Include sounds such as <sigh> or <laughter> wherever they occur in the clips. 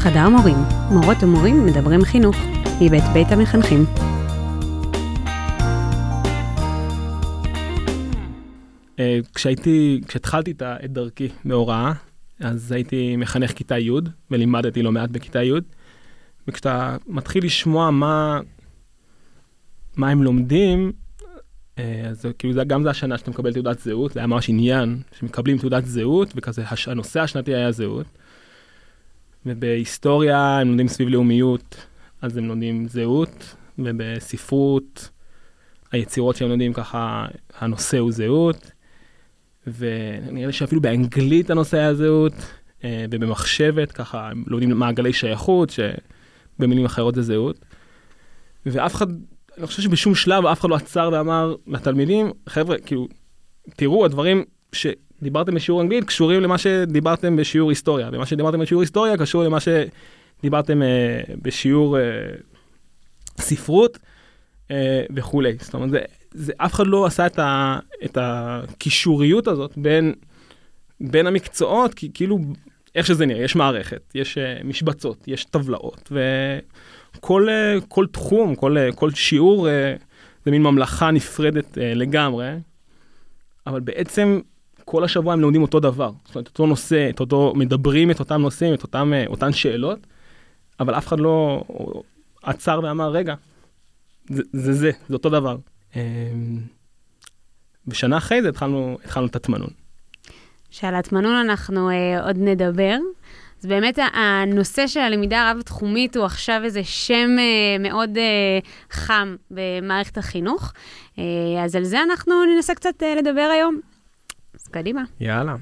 חדר מורים, מורות ומורים מדברים חינוך, מבית בית המחנכים. אה, כשהייתי, כשהתחלתי את דרכי בהוראה, אז הייתי מחנך כיתה י' ולימדתי לא מעט בכיתה י', וכשאתה מתחיל לשמוע מה, מה הם לומדים, אה, אז כאילו זה, גם זה השנה שאתה מקבל תעודת זהות, זה היה ממש עניין שמקבלים תעודת זהות, וכזה הנושא השנתי היה זהות. ובהיסטוריה הם לומדים סביב לאומיות, אז הם לומדים זהות, ובספרות, היצירות שהם לומדים ככה, הנושא הוא זהות. ונראה לי שאפילו באנגלית הנושא היה זהות, אה, ובמחשבת, ככה, הם לומדים מעגלי שייכות, שבמילים אחרות זה זהות. ואף אחד, אני חושב שבשום שלב אף אחד לא עצר ואמר לתלמידים, חבר'ה, כאילו, תראו, הדברים שדיברתם בשיעור אנגלית קשורים למה שדיברתם בשיעור היסטוריה, ומה שדיברתם בשיעור היסטוריה קשור למה שדיברתם אה, בשיעור אה, ספרות אה, וכולי. זאת אומרת, זה, זה, אף אחד לא עשה את, ה, את הקישוריות הזאת בין, בין המקצועות, כי כאילו, איך שזה נראה, יש מערכת, יש uh, משבצות, יש טבלאות, וכל uh, כל תחום, כל, uh, כל שיעור uh, זה מין ממלכה נפרדת uh, לגמרי, אבל בעצם כל השבוע הם לומדים אותו דבר, זאת אומרת, אותו נושא, את אותו, מדברים את אותם נושאים, את אותם, uh, אותן שאלות, אבל אף אחד לא עצר ואמר, רגע, זה זה, זה, זה אותו דבר. אמ, ושנה אחרי זה התחלנו, התחלנו את הטמנון. שעל הטמנון אנחנו אה, עוד נדבר. אז באמת הנושא של הלמידה הרב-תחומית הוא עכשיו איזה שם אה, מאוד אה, חם במערכת החינוך. אה, אז על זה אנחנו ננסה קצת אה, לדבר היום. אז קדימה. יאללה.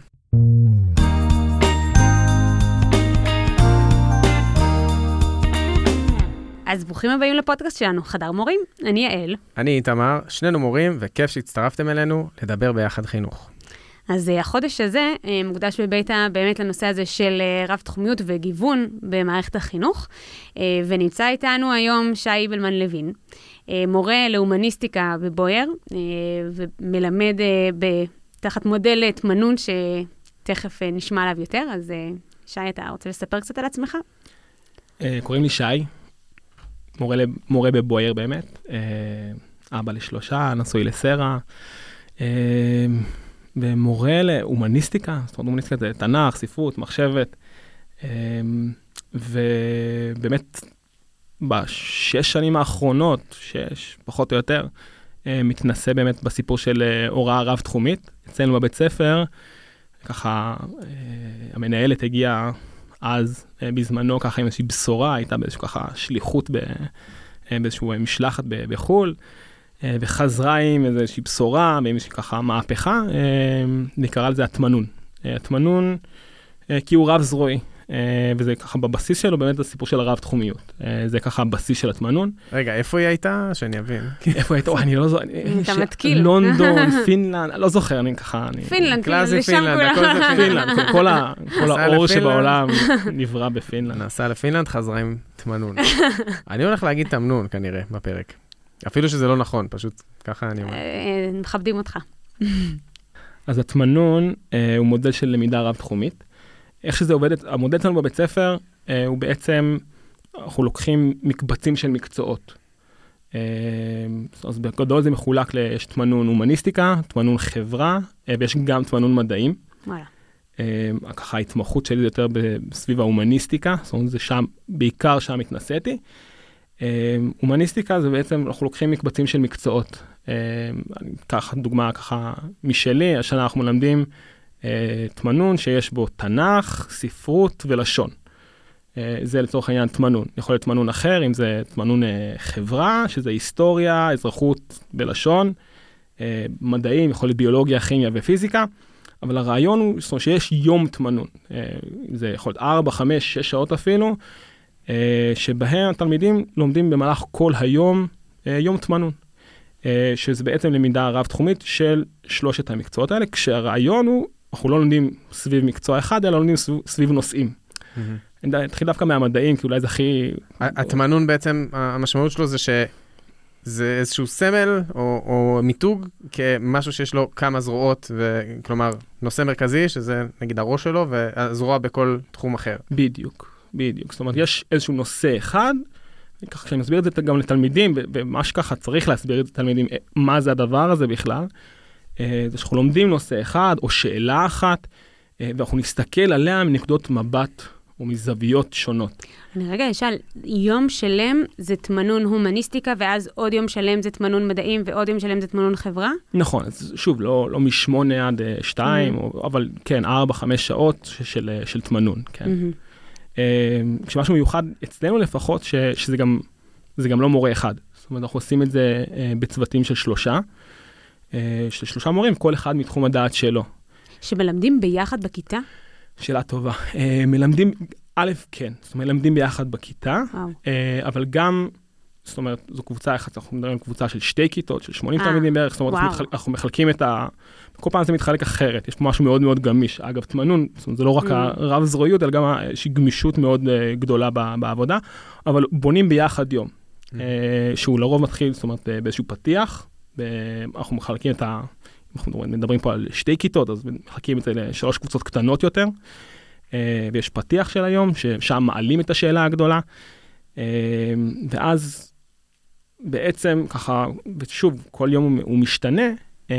אז ברוכים הבאים לפודקאסט שלנו, חדר מורים. אני יעל. אני איתמר, שנינו מורים, וכיף שהצטרפתם אלינו לדבר ביחד חינוך. אז uh, החודש הזה uh, מוקדש בביתה באמת לנושא הזה של uh, רב-תחומיות וגיוון במערכת החינוך, ונמצא איתנו היום שי איבלמן לוין, מורה להומניסטיקה בבויאר, ומלמד תחת מודל תמנון שתכף uh, נשמע עליו יותר, אז uh, שי, אתה רוצה לספר קצת על עצמך? Uh, קוראים לי שי, מורה, מורה בבויאר באמת, אבא לשלושה, נשוי לסרה. ומורה להומניסטיקה, זאת אומרת הומניסטיקה זה תנ"ך, ספרות, מחשבת, ובאמת בשש שנים האחרונות, שש פחות או יותר, מתנסה באמת בסיפור של הוראה רב-תחומית. אצלנו בבית ספר, ככה המנהלת הגיעה אז, בזמנו, ככה עם איזושהי בשורה, הייתה באיזושהי ככה שליחות באיזושהי משלחת בחו"ל. וחזרה עם איזושהי בשורה, ועם איזושהי ככה מהפכה, נקרא לזה הטמנון. התמנון, כי הוא רב-זרועי, וזה ככה בבסיס שלו באמת הסיפור של הרב-תחומיות. זה ככה הבסיס של התמנון. רגע, איפה היא הייתה? שאני אבין. איפה היא הייתה? אני לא זוכר. אתה מתקיל. לונדון, <laughs> פינלנד, לא זוכר, אני ככה... פינלנד, כאילו, קלאסי פינלנד, הכל זה. פינלנד, כל ה- <laughs> כל נסע האור. שבעולם <laughs> נברא בפינלנד. נסעה לפינלנד, חזרה עם תמנון. אני הולך להגיד תמנון כנראה בפרק. אפילו שזה לא נכון, פשוט ככה אני אומר. אה, מכבדים אותך. אז הטמנון אה, הוא מודל של למידה רב-תחומית. איך שזה עובד, המודל שלנו בבית ספר אה, הוא בעצם, אנחנו לוקחים מקבצים של מקצועות. אה, אז בגדול זה מחולק, ל- יש טמנון הומניסטיקה, טמנון חברה, אה, ויש גם טמנון מדעים. וואלה. אה, ככה ההתמחות שלי זה יותר סביב ההומניסטיקה, זאת אומרת זה שם, בעיקר שם התנסיתי. אה, הומניסטיקה זה בעצם, אנחנו לוקחים מקבצים של מקצועות. אה, אני אקח דוגמה ככה משלי, השנה אנחנו מלמדים אה, טמנון שיש בו תנ"ך, ספרות ולשון. אה, זה לצורך העניין טמנון. יכול להיות טמנון אחר, אם זה טמנון אה, חברה, שזה היסטוריה, אזרחות בלשון, אה, מדעים, יכול להיות ביולוגיה, כימיה ופיזיקה. אבל הרעיון הוא זאת אומרת, שיש יום טמנון, אה, זה יכול להיות 4, 5, 6 שעות אפילו, שבהם התלמידים לומדים במהלך כל היום יום טמנון, אה, שזה בעצם למידה רב-תחומית של שלושת המקצועות האלה, כשהרעיון הוא, אנחנו לא לומדים סביב מקצוע אחד, אלא לומדים סביב, סביב נושאים. יודע, נתחיל דווקא מהמדעים, כי אולי זה הכי... התמנון בעצם, המשמעות שלו זה שזה איזשהו סמל או, או מיתוג כמשהו שיש לו כמה זרועות, וכלומר, נושא מרכזי, שזה נגיד הראש שלו, והזרוע בכל תחום אחר. בדיוק, בדיוק. זאת אומרת, יש איזשהו נושא אחד, ככה כשאני מסביר את זה גם לתלמידים, וממש ככה צריך להסביר את זה לתלמידים, מה זה הדבר הזה בכלל, זה שאנחנו לומדים נושא אחד או שאלה אחת, אה, ואנחנו נסתכל עליה מנקודות מבט או מזוויות שונות. אני רגע אשאל, יום שלם זה תמנון הומניסטיקה, ואז עוד יום שלם זה תמנון מדעים, ועוד יום שלם זה תמנון חברה? נכון, אז שוב, לא, לא משמונה עד uh, שתיים, mm-hmm. או, אבל כן, ארבע, חמש שעות של, אה, של תמנון, כן. Mm-hmm. Uh, כשמשהו מיוחד אצלנו לפחות, ש, שזה גם, גם לא מורה אחד. זאת אומרת, אנחנו עושים את זה uh, בצוותים של שלושה, של שלושה מורים, כל אחד מתחום הדעת שלו. שמלמדים ביחד בכיתה? שאלה טובה. Uh, מלמדים, א', כן, זאת אומרת, מלמדים ביחד בכיתה, uh, אבל גם, זאת אומרת, זו קבוצה אחת, אנחנו מדברים על קבוצה של שתי כיתות, של 80 תלמידים בערך, זאת אומרת, אנחנו, מתחל, אנחנו מחלקים את ה... כל פעם זה מתחלק אחרת, יש פה משהו מאוד מאוד גמיש. אגב, תמנון, זאת אומרת, זה לא רק mm. הרב זרועיות, אלא גם איזושהי גמישות מאוד uh, גדולה ב, בעבודה, אבל בונים ביחד יום, mm. uh, שהוא לרוב מתחיל, זאת אומרת, באיזשהו פתיח, אנחנו מחלקים את ה... אנחנו מדברים פה על שתי כיתות, אז מחלקים את זה לשלוש קבוצות קטנות יותר, אה, ויש פתיח של היום, ששם מעלים את השאלה הגדולה, אה, ואז בעצם ככה, ושוב, כל יום הוא משתנה, אה,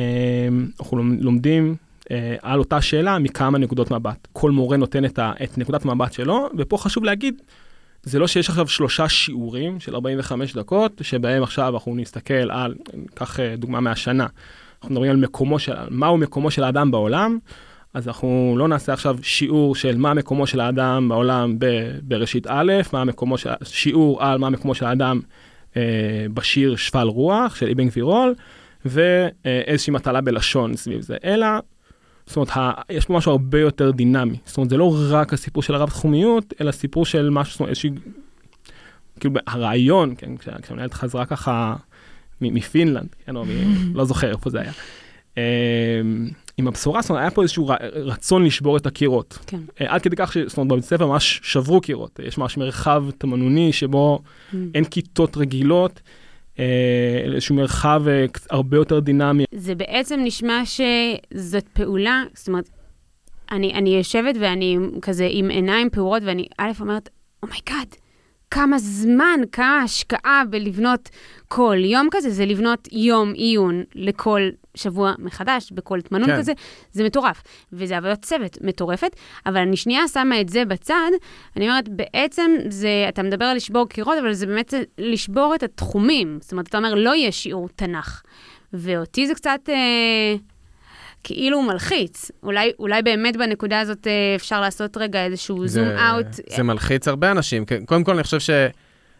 אנחנו לומדים על אותה שאלה מכמה נקודות מבט. כל מורה נותן את, נקודת מבט שלו, ופה חשוב להגיד, זה לא שיש עכשיו שלושה שיעורים של 45 דקות, שבהם עכשיו אנחנו נסתכל על, ניקח דוגמה מהשנה, אנחנו מדברים על מקומו של, מהו מקומו של האדם בעולם, אז אנחנו לא נעשה עכשיו שיעור של מה מקומו של האדם בעולם ב, בראשית א', מה מקומו של, שיעור על מה מקומו של האדם אה, בשיר שפל רוח של אבן גבירול, ואיזושהי מטלה בלשון סביב זה, אלא, זאת אומרת, יש פה משהו הרבה יותר דינמי. זאת אומרת, זה לא רק הסיפור של הרב-תחומיות, אלא סיפור של משהו, זאת אומרת, איזושהי, כאילו, הרעיון, כן, כשהמנהלת חזרה ככה מפינלנד, כן, או מ... <laughs> לא זוכר איפה זה היה. אמ, עם הבשורה, זאת אומרת, היה פה איזשהו רצון לשבור את הקירות. כן. אה, עד כדי כך ש... זאת אומרת, בבית ספר ממש שברו קירות. יש ממש מרחב תמנוני שבו mm. אין כיתות רגילות. אה, איזשהו מרחב אה, הרבה יותר דינמי. זה בעצם נשמע שזאת פעולה, זאת אומרת, אני, אני יושבת ואני כזה עם עיניים פעורות, ואני א' אומרת, oh my god, oh כמה זמן, כמה השקעה בלבנות כל יום כזה, זה לבנות יום עיון לכל שבוע מחדש, בכל תמנון כן. כזה, זה מטורף. וזה עבודת צוות מטורפת, אבל אני שנייה שמה את זה בצד, אני אומרת, בעצם זה, אתה מדבר על לשבור קירות, אבל זה באמת לשבור את התחומים. זאת אומרת, אתה אומר, לא יהיה שיעור תנ"ך. ואותי זה קצת... אה, כאילו הוא מלחיץ. אולי, אולי באמת בנקודה הזאת אה, אפשר לעשות רגע איזשהו זום אאוט. זה מלחיץ הרבה אנשים. קודם כל, אני חושב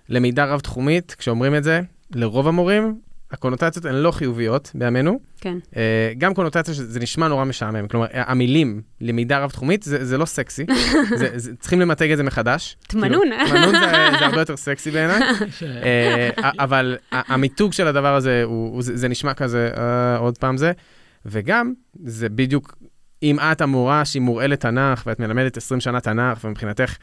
שלמידה רב-תחומית, כשאומרים את זה, לרוב המורים, הקונוטציות הן לא חיוביות בימינו. כן. Uh, גם קונוטציה שזה נשמע נורא משעמם. כלומר, המילים, למידה רב-תחומית, זה, זה לא סקסי. <laughs> זה, זה, צריכים למתג את זה מחדש. תמנון. כאילו, תמנון זה, זה הרבה יותר סקסי בעיניי. <laughs> uh, אבל המיתוג של הדבר הזה, הוא, הוא, זה, זה נשמע כזה, uh, עוד פעם זה. וגם, זה בדיוק, אם את המורה שהיא מורעלת תנ"ך, ואת מלמדת 20 שנה תנ"ך, ומבחינתך,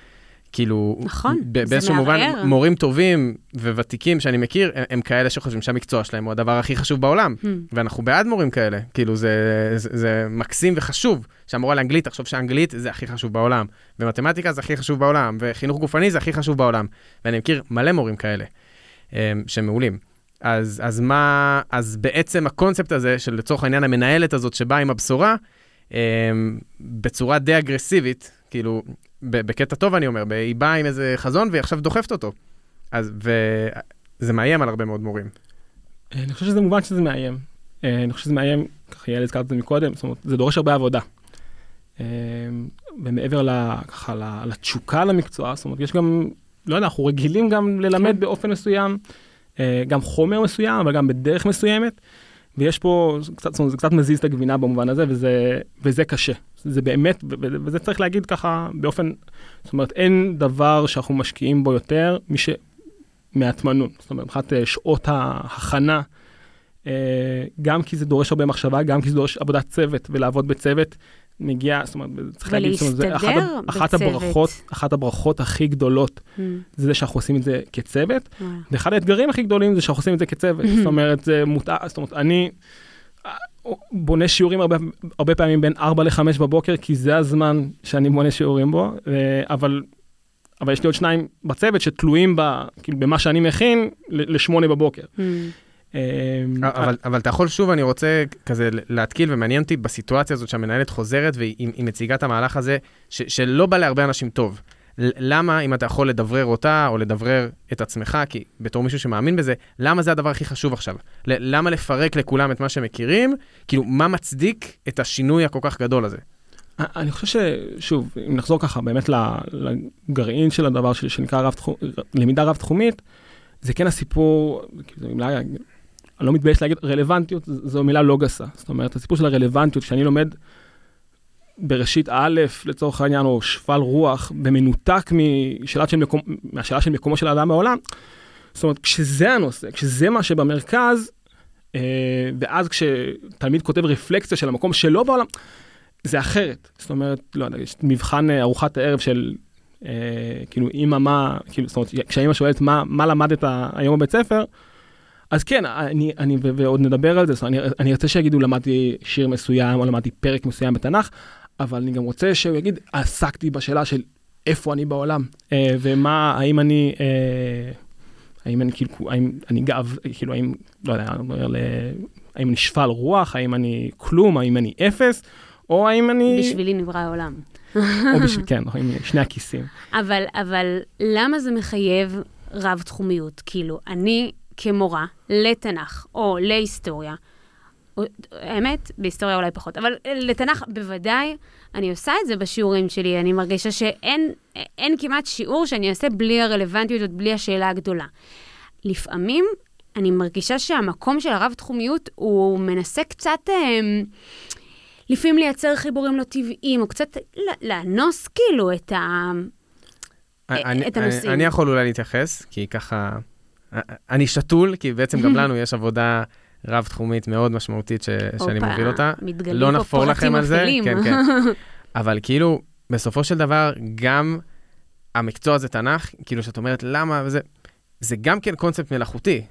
כאילו, נכון, באיזשהו מובן, מורים טובים וותיקים שאני מכיר, הם, הם כאלה שחושבים שהמקצוע שלהם הוא הדבר הכי חשוב בעולם. Hmm. ואנחנו בעד מורים כאלה. כאילו, זה, זה, זה מקסים וחשוב שהמורה לאנגלית תחשוב שאנגלית זה הכי חשוב בעולם, ומתמטיקה זה הכי חשוב בעולם, וחינוך גופני זה הכי חשוב בעולם. ואני מכיר מלא מורים כאלה, שהם מעולים. אז, אז מה, אז בעצם הקונספט הזה של לצורך העניין המנהלת הזאת שבאה עם הבשורה, אה, בצורה די אגרסיבית, כאילו, בקטע טוב אני אומר, היא באה עם איזה חזון והיא עכשיו דוחפת אותו. אז, וזה מאיים על הרבה מאוד מורים. אה, אני חושב שזה מובן שזה מאיים. אה, אני חושב שזה מאיים, ככה יעל הזכרת את זה מקודם, זאת אומרת, זה דורש הרבה עבודה. ומעבר ל, ככה, לתשוקה למקצוע, זאת אומרת, יש גם, לא יודע, אנחנו רגילים גם ללמד כן. באופן מסוים. אה, גם חומר מסוים, אבל גם בדרך מסוימת. ויש פה, קצת, זאת אומרת, זה קצת מזיז את הגבינה במובן הזה, וזה, וזה קשה. זה באמת, וזה צריך להגיד ככה באופן, זאת אומרת, אין דבר שאנחנו משקיעים בו יותר מש, מהטמנות. זאת אומרת, מבחינת אה, שעות ההכנה, אה, גם כי זה דורש הרבה מחשבה, גם כי זה דורש עבודת צוות, ולעבוד בצוות מגיע, זאת אומרת, צריך להגיד, זאת אומרת, זה אחת, אחת הברכות, אחת הברכות הכי גדולות, mm. זה זה שאנחנו עושים את זה כצוות, wow. ואחד האתגרים הכי גדולים זה שאנחנו עושים את זה כצוות, זאת אומרת, זה מותאם, זאת אומרת, אני אה, בונה שיעורים הרבה, הרבה פעמים בין 4 ל-5 בבוקר, כי זה הזמן שאני בונה שיעורים בו, אבל אבל יש לי עוד שניים בצוות שתלויים ב, כאילו, במה שאני מכין לשמונה בבוקר. Mm. אמ, אבל, אבל אתה יכול שוב, אני רוצה כזה להתקיל, ומעניין אותי בסיטואציה הזאת שהמנהלת חוזרת והיא מציגה את המהלך הזה, ש, שלא בא להרבה אנשים טוב. למה, אם אתה יכול לדברר אותה, או לדברר את עצמך, כי בתור מישהו שמאמין בזה, למה זה הדבר הכי חשוב עכשיו? למה לפרק לכולם את מה שהם מכירים? כאילו, מה מצדיק את השינוי הכל כך גדול הזה? אני חושב ששוב, אם נחזור ככה באמת לגרעין של הדבר שנקרא רב תחום, למידה רב-תחומית, זה כן הסיפור, מילה, אני לא מתבייש להגיד, רלוונטיות זו מילה לא גסה. זאת אומרת, הסיפור של הרלוונטיות, כשאני לומד בראשית א', לצורך העניין, או שפל רוח, במנותק של מקום, מהשאלה של מקומו של האדם בעולם, זאת אומרת, כשזה הנושא, כשזה מה שבמרכז, אה, ואז כשתלמיד כותב רפלקציה של המקום שלו בעולם, זה אחרת. זאת אומרת, לא יודע, יש מבחן אה, ארוחת הערב של, אה, כאילו, אימא, מה, כאילו, זאת אומרת, כשהאימא שואלת מה, מה למדת היום בבית ספר, אז כן, אני, אני, ועוד נדבר על זה, אני, אני ארצה שיגידו, למדתי שיר מסוים, או למדתי פרק מסוים בתנ"ך, אבל אני גם רוצה שהוא יגיד, עסקתי בשאלה של איפה אני בעולם, אה, ומה, האם אני, אה, האם אני כאילו, האם אני גב, כאילו, האם, לא יודע, אני אומר, האם אני שפל רוח, האם אני כלום, האם אני אפס, או האם אני... בשבילי נברא העולם. או בשביל, כן, עם שני הכיסים. אבל, אבל למה זה מחייב רב-תחומיות? כאילו, אני כמורה לתנ"ך או להיסטוריה, האמת, בהיסטוריה אולי פחות, אבל לתנ"ך בוודאי, אני עושה את זה בשיעורים שלי, אני מרגישה שאין כמעט שיעור שאני אעשה בלי הרלוונטיות, בלי השאלה הגדולה. לפעמים אני מרגישה שהמקום של הרב-תחומיות, הוא מנסה קצת... אה, לפעמים לייצר חיבורים לא טבעיים, או קצת לאנוס כאילו את, ה... אני, את הנושאים. אני יכול אולי להתייחס, כי ככה... אני שתול, כי בעצם גם <laughs> לנו יש עבודה רב-תחומית מאוד משמעותית ש... שאני מוביל אותה. לא נחפור לכם על זה. כן, כן. <laughs> אבל כאילו, בסופו של דבר, גם המקצוע הזה תנ"ך, כאילו שאת אומרת למה וזה, זה גם כן קונספט מלאכותי.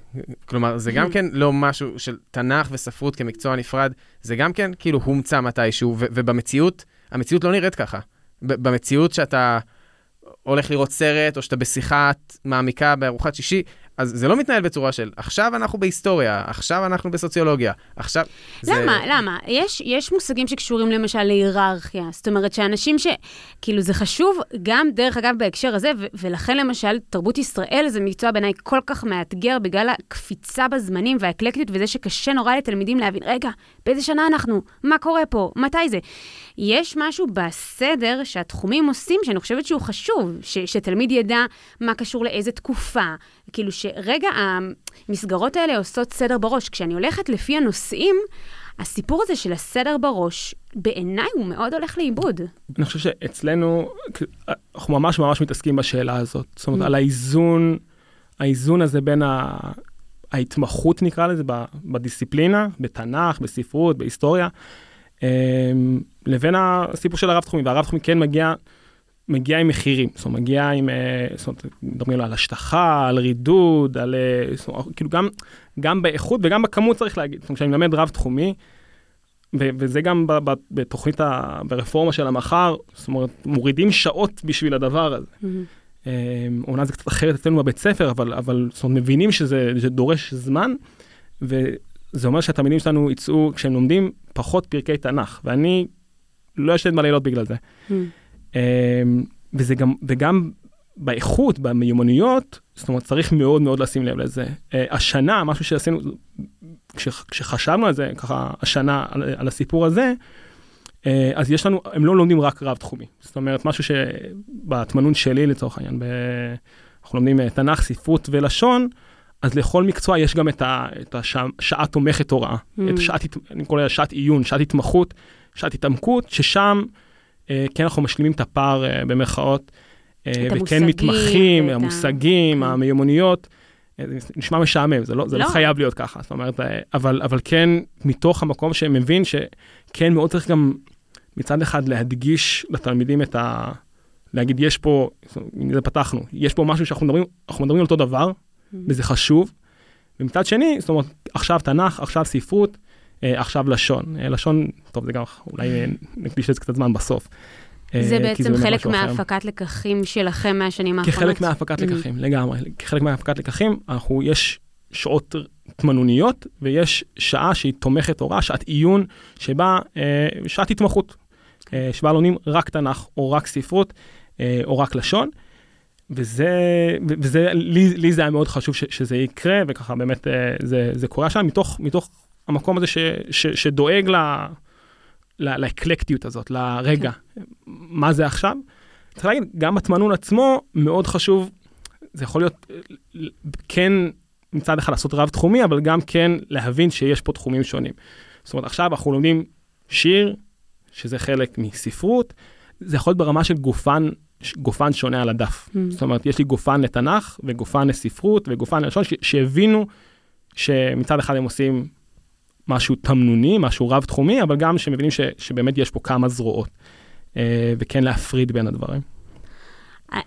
כלומר, זה גם <laughs> כן לא משהו של תנ"ך וספרות כמקצוע נפרד, זה גם כן כאילו הומצא מתישהו, ובמציאות, המציאות לא נראית ככה. במציאות שאתה הולך לראות סרט, או שאתה בשיחה מעמיקה בארוחת שישי, אז זה לא מתנהל בצורה של עכשיו אנחנו בהיסטוריה, עכשיו אנחנו בסוציולוגיה, עכשיו... למה? זה... למה? יש, יש מושגים שקשורים למשל להיררכיה. זאת אומרת שאנשים ש... כאילו זה חשוב גם, דרך אגב, בהקשר הזה, ו- ולכן למשל תרבות ישראל זה מקצוע בעיניי כל כך מאתגר בגלל הקפיצה בזמנים והאקלקטיות וזה שקשה נורא לתלמידים להבין, רגע, באיזה שנה אנחנו? מה קורה פה? מתי זה? יש משהו בסדר שהתחומים עושים שאני חושבת שהוא חשוב, ש- שתלמיד ידע מה קשור לאיזה תקופה. כאילו שרגע, המסגרות האלה עושות סדר בראש. כשאני הולכת לפי הנושאים, הסיפור הזה של הסדר בראש, בעיניי הוא מאוד הולך לאיבוד. אני חושב שאצלנו, אנחנו ממש ממש מתעסקים בשאלה הזאת. זאת אומרת, mm. על האיזון, האיזון הזה בין ה... ההתמחות, נקרא לזה, בדיסציפלינה, בתנ"ך, בספרות, בהיסטוריה, אמ, לבין הסיפור של הרב-תחומי. והרב-תחומי כן מגיע מגיע עם מחירים, זאת אומרת, מגיע עם, אה, זאת אומרת, מדברים על השטחה, על רידוד, על, אה, זאת אומרת, כאילו גם, גם באיכות וגם בכמות צריך להגיד. זאת אומרת, כשאני מלמד רב-תחומי, וזה גם בתוכנית, ה, ברפורמה של המחר, זאת אומרת, מורידים שעות בשביל הדבר הזה. Mm-hmm. אומנם זה קצת אחרת אצלנו בבית ספר, אבל, אבל זאת אומרת, מבינים שזה, שזה דורש זמן, וזה אומר שהתלמידים שלנו יצאו, כשהם לומדים, פחות פרקי תנ"ך, ואני לא ישן בלילות בגלל זה. Mm-hmm. אמ, וזה גם, וגם באיכות, במיומנויות, זאת אומרת, צריך מאוד מאוד לשים לב לזה. אה, השנה, משהו שעשינו, כשחשבנו על זה, ככה, השנה, על, על הסיפור הזה, אה, אז יש לנו, הם לא לומדים רק רב-תחומי. זאת אומרת, משהו שבתמנון שלי, לצורך העניין, ב... אנחנו לומדים אה, תנ"ך, ספרות ולשון, אז לכל מקצוע יש גם את, ה, את השעה תומכת הוראה, mm. את שעת, אני קורא לה שעת עיון, שעת התמחות, שעת התעמקות, ששם אה, כן אנחנו משלימים את הפער אה, במרכאות, אה, וכן מתמחים, המושגים, כן. המיומנויות. זה נשמע משעמם, זה לא, זה לא. לא חייב להיות ככה, זאת אומרת, אבל, אבל כן, מתוך המקום שמבין שכן מאוד צריך גם מצד אחד להדגיש לתלמידים את ה... להגיד, יש פה, עם זה פתחנו, יש פה משהו שאנחנו מדברים, אנחנו מדברים על אותו דבר, mm-hmm. וזה חשוב. ומצד שני, זאת אומרת, עכשיו תנ"ך, עכשיו ספרות, עכשיו לשון. אה, לשון, טוב, זה גם, אולי אה, נקדיש לזה קצת זמן בסוף. זה אה, בעצם באמת חלק אחר. מהפקת לקחים שלכם מהשנים האחרונות. כחלק מהפקת Mhm. לקחים, לגמרי. כחלק מהפקת לקחים, אנחנו, יש שעות תמנוניות, ויש שעה שהיא תומכת הוראה, שעת עיון, שבה, אה, שעת התמחות. אה, שבה לומדים רק תנ"ך, או רק ספרות, אה, או רק לשון. וזה, וזה, לי, לי זה היה מאוד חשוב ש, שזה יקרה, וככה באמת אה, זה, זה קורה שם, מתוך, מתוך המקום הזה ש, ש, שדואג ל, ל, לאקלקטיות הזאת, לרגע, מה זה עכשיו. צריך להגיד, גם התמנון עצמו מאוד חשוב, זה יכול להיות כן מצד אחד לעשות רב תחומי, אבל גם כן להבין שיש פה תחומים שונים. זאת אומרת, עכשיו אנחנו לומדים שיר, שזה חלק מספרות, זה יכול להיות ברמה של גופן, גופן שונה על הדף. Mm. זאת אומרת, יש לי גופן לתנ"ך, וגופן לספרות, וגופן ללשון, שהבינו שמצד אחד הם עושים משהו תמנוני, משהו רב-תחומי, אבל גם שמבינים ש, שבאמת יש פה כמה זרועות, אה, וכן להפריד בין הדברים.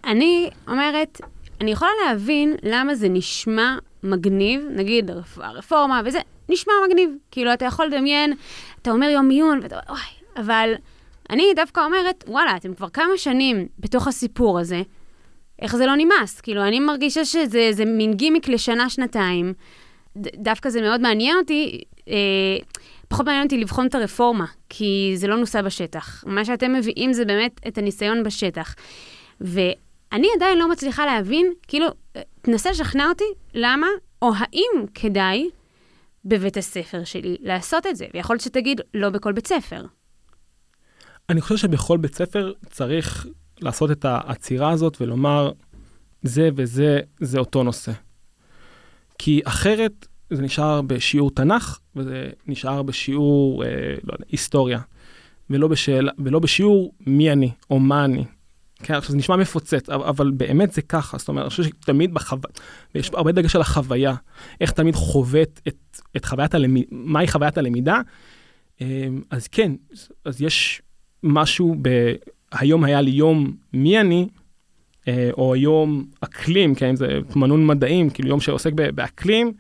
אני אומרת, אני יכולה להבין למה זה נשמע מגניב, נגיד הרפ- הרפורמה וזה, נשמע מגניב. כאילו, אתה יכול לדמיין, אתה אומר יום עיון, ואתה אומר, אוי, אבל אני דווקא אומרת, וואלה, אתם כבר כמה שנים בתוך הסיפור הזה, איך זה לא נמאס? כאילו, אני מרגישה שזה זה מין גימיק לשנה-שנתיים. דווקא זה מאוד מעניין אותי, אה, פחות מעניין אותי לבחון את הרפורמה, כי זה לא נוסע בשטח. מה שאתם מביאים זה באמת את הניסיון בשטח. ואני עדיין לא מצליחה להבין, כאילו, אה, תנסה לשכנע אותי למה, או האם כדאי בבית הספר שלי לעשות את זה. ויכול להיות שתגיד, לא בכל בית ספר. אני חושב שבכל בית ספר צריך לעשות את העצירה הזאת ולומר, זה וזה, זה אותו נושא. כי אחרת זה נשאר בשיעור תנ"ך, וזה נשאר בשיעור, אה, לא יודע, היסטוריה, ולא, בשאלה, ולא בשיעור מי אני, או מה אני. כן, עכשיו זה נשמע מפוצץ, אבל, באמת זה ככה, זאת אומרת, אני חושב שתמיד בחוויה, ויש הרבה דגש על החוויה, איך תמיד חווה את, את, חוויית הלמידה, מהי חוויית הלמידה. אה, אז כן, אז יש משהו ב... היום היה לי יום מי אני, או יום אקלים, כן, זה תמנון מדעים, כאילו יום שעוסק באקלים,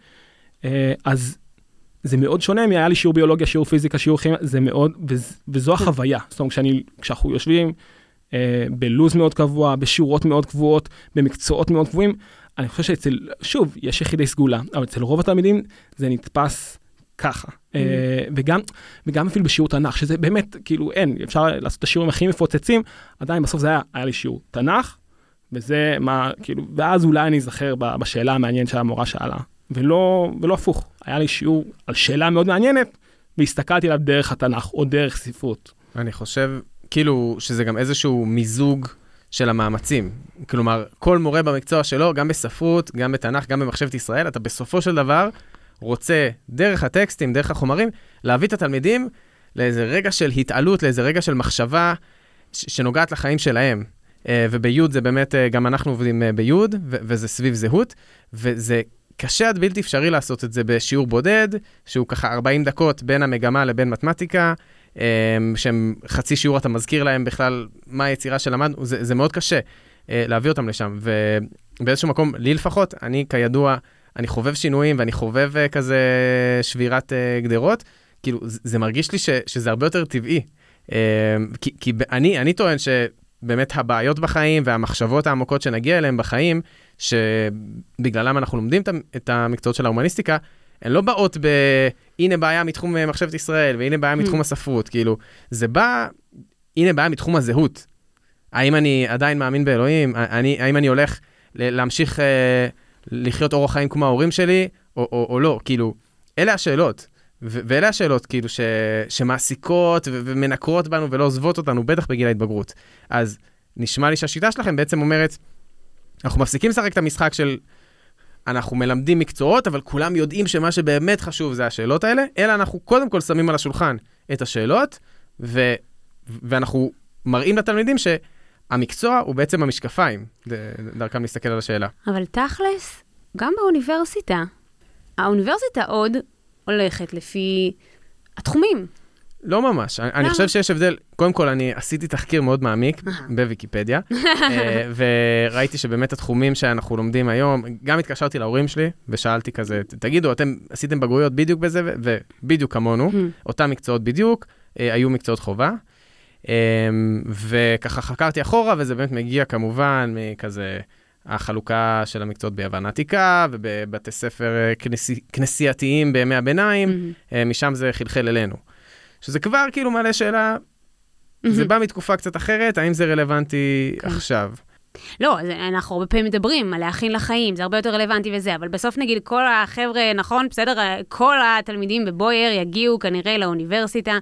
אה, אז זה מאוד שונה מהיה לי שיעור ביולוגיה, שיעור פיזיקה, שיעור כימיה, זה מאוד, וז, וזו החוויה. זאת אומרת, כשאני, כשאנחנו יושבים אה, בלוז מאוד קבוע, בשיעורות מאוד קבועות, במקצועות מאוד קבועים, אני חושב שאצל, שוב, יש יחידי סגולה, אבל אצל רוב התלמידים זה נתפס ככה. אה, וגם, וגם אפילו בשיעור תנ"ך, שזה באמת, כאילו, אין, אפשר לעשות את השיעורים הכי מפוצצים, עדיין בסוף זה היה, היה לי שיעור תנ"ך, וזה מה, כאילו, ואז אולי אני אזכר בשאלה המעניינת שהמורה שאלה, ולא, ולא הפוך. היה לי שיעור על שאלה מאוד מעניינת, והסתכלתי עליו דרך התנ"ך, או דרך ספרות. אני חושב, כאילו, שזה גם איזשהו מיזוג של המאמצים. כלומר, כל מורה במקצוע שלו, גם בספרות, גם בתנ"ך, גם במחשבת ישראל, אתה בסופו של דבר רוצה, דרך הטקסטים, דרך החומרים, להביא את התלמידים לאיזה רגע של התעלות, לאיזה רגע של מחשבה ש- שנוגעת לחיים שלהם. אה, וביוד זה באמת, אה, גם אנחנו עובדים אה, ביוד, וזה סביב זהות, וזה קשה עד בלתי אפשרי לעשות את זה בשיעור בודד, שהוא ככה 40 דקות בין המגמה לבין מתמטיקה, שהם חצי שיעור אתה מזכיר להם בכלל מה היצירה שלמדנו, זה, זה מאוד קשה להביא אותם לשם. ובאיזשהו מקום, לי לפחות, אני כידוע, אני חובב שינויים ואני חובב כזה שבירת גדרות, כאילו, זה, מרגיש לי ש, שזה הרבה יותר טבעי. כי, כי אני, אני טוען שבאמת הבעיות בחיים והמחשבות העמוקות שנגיע אליהן בחיים, שבגללם אנחנו לומדים את המקצועות של ההומניסטיקה, הן לא באות ב... הנה בעיה מתחום אה, מחשבת ישראל, והנה בעיה מתחום הספרות, כאילו, זה בא, הנה בעיה מתחום הזהות. האם אני עדיין מאמין באלוהים? אני, האם אני הולך להמשיך אה, לחיות אורח חיים כמו ההורים שלי, או, או, או לא? כאילו, אלה השאלות. ואלה השאלות, כאילו, ש- שמעסיקות ומנקרות בנו ולא עוזבות אותנו, בטח בגיל ההתבגרות. אז נשמע לי שהשיטה שלכם בעצם אומרת, אנחנו מפסיקים לשחק את המשחק של אנחנו מלמדים מקצועות, אבל כולם יודעים שמה שבאמת חשוב זה השאלות האלה, אלא אנחנו קודם כל שמים על השולחן את השאלות, ו- ואנחנו מראים לתלמידים שהמקצוע הוא בעצם המשקפיים, דרכם להסתכל על השאלה. אבל תכלס, גם באוניברסיטה, האוניברסיטה עוד הולכת לפי התחומים. לא ממש, אני, אני? חושב שיש הבדל, קודם כל אני עשיתי תחקיר מאוד מעמיק בוויקיפדיה, <laughs> אה, וראיתי שבאמת התחומים שאנחנו לומדים היום, גם התקשרתי להורים שלי ושאלתי כזה, תגידו, אתם עשיתם בגרויות בדיוק בזה, ובדיוק כמונו, אותם מקצועות בדיוק, אה, היו מקצועות חובה. וככה חקרתי אחורה, וזה באמת מגיע כמובן מכזה החלוקה של המקצועות ביוון העתיקה, ובבתי ספר כנסי, כנסייתיים בימי הביניים, mm-hmm. משם זה חלחל אלינו. שזה כבר כאילו מעלה שאלה, mm-hmm. זה בא מתקופה קצת אחרת, האם זה רלוונטי כן. עכשיו? לא, אנחנו הרבה פעמים מדברים על להכין לחיים, זה הרבה יותר רלוונטי וזה, אבל בסוף נגיד כל החבר'ה, נכון, בסדר, כל התלמידים בבוייר יגיעו כנראה לאוניברסיטה,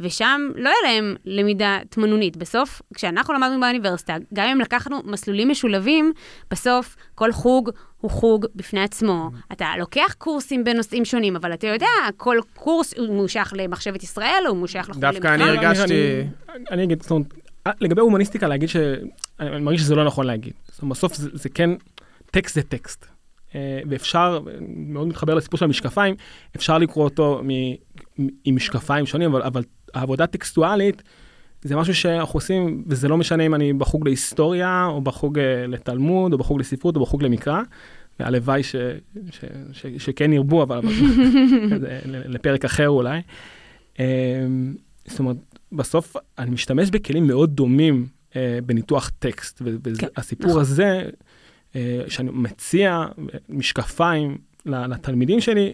ושם לא היה להם למידה תמנונית. בסוף, כשאנחנו למדנו באוניברסיטה, גם אם לקחנו מסלולים משולבים, בסוף כל חוג הוא חוג בפני עצמו. אתה לוקח קורסים בנושאים שונים, אבל אתה יודע, כל קורס הוא שייך למחשבת ישראל, הוא שייך לחוג דווקא אני הרגשתי... אני אגיד, זאת אומרת, לגבי הומניסטיקה, להגיד ש... אני מרגיש שזה לא נכון להגיד. בסוף זה, זה כן, טקסט זה טקסט. אה, ואפשר, מאוד מתחבר לסיפור של המשקפיים, אפשר לקרוא אותו מ, עם משקפיים שונים, אבל, אבל העבודה טקסטואלית זה משהו שאנחנו עושים, וזה לא משנה אם אני בחוג להיסטוריה, או בחוג אה, לתלמוד, או בחוג לספרות, או בחוג למקרא. והלוואי ש, ש, ש, שכן ירבו, אבל <laughs> לפרק אחר אולי. אה, זאת אומרת, בסוף אני משתמש בכלים מאוד דומים אה, בניתוח טקסט, והסיפור כן, הזה, אה, שאני מציע משקפיים לתלמידים שלי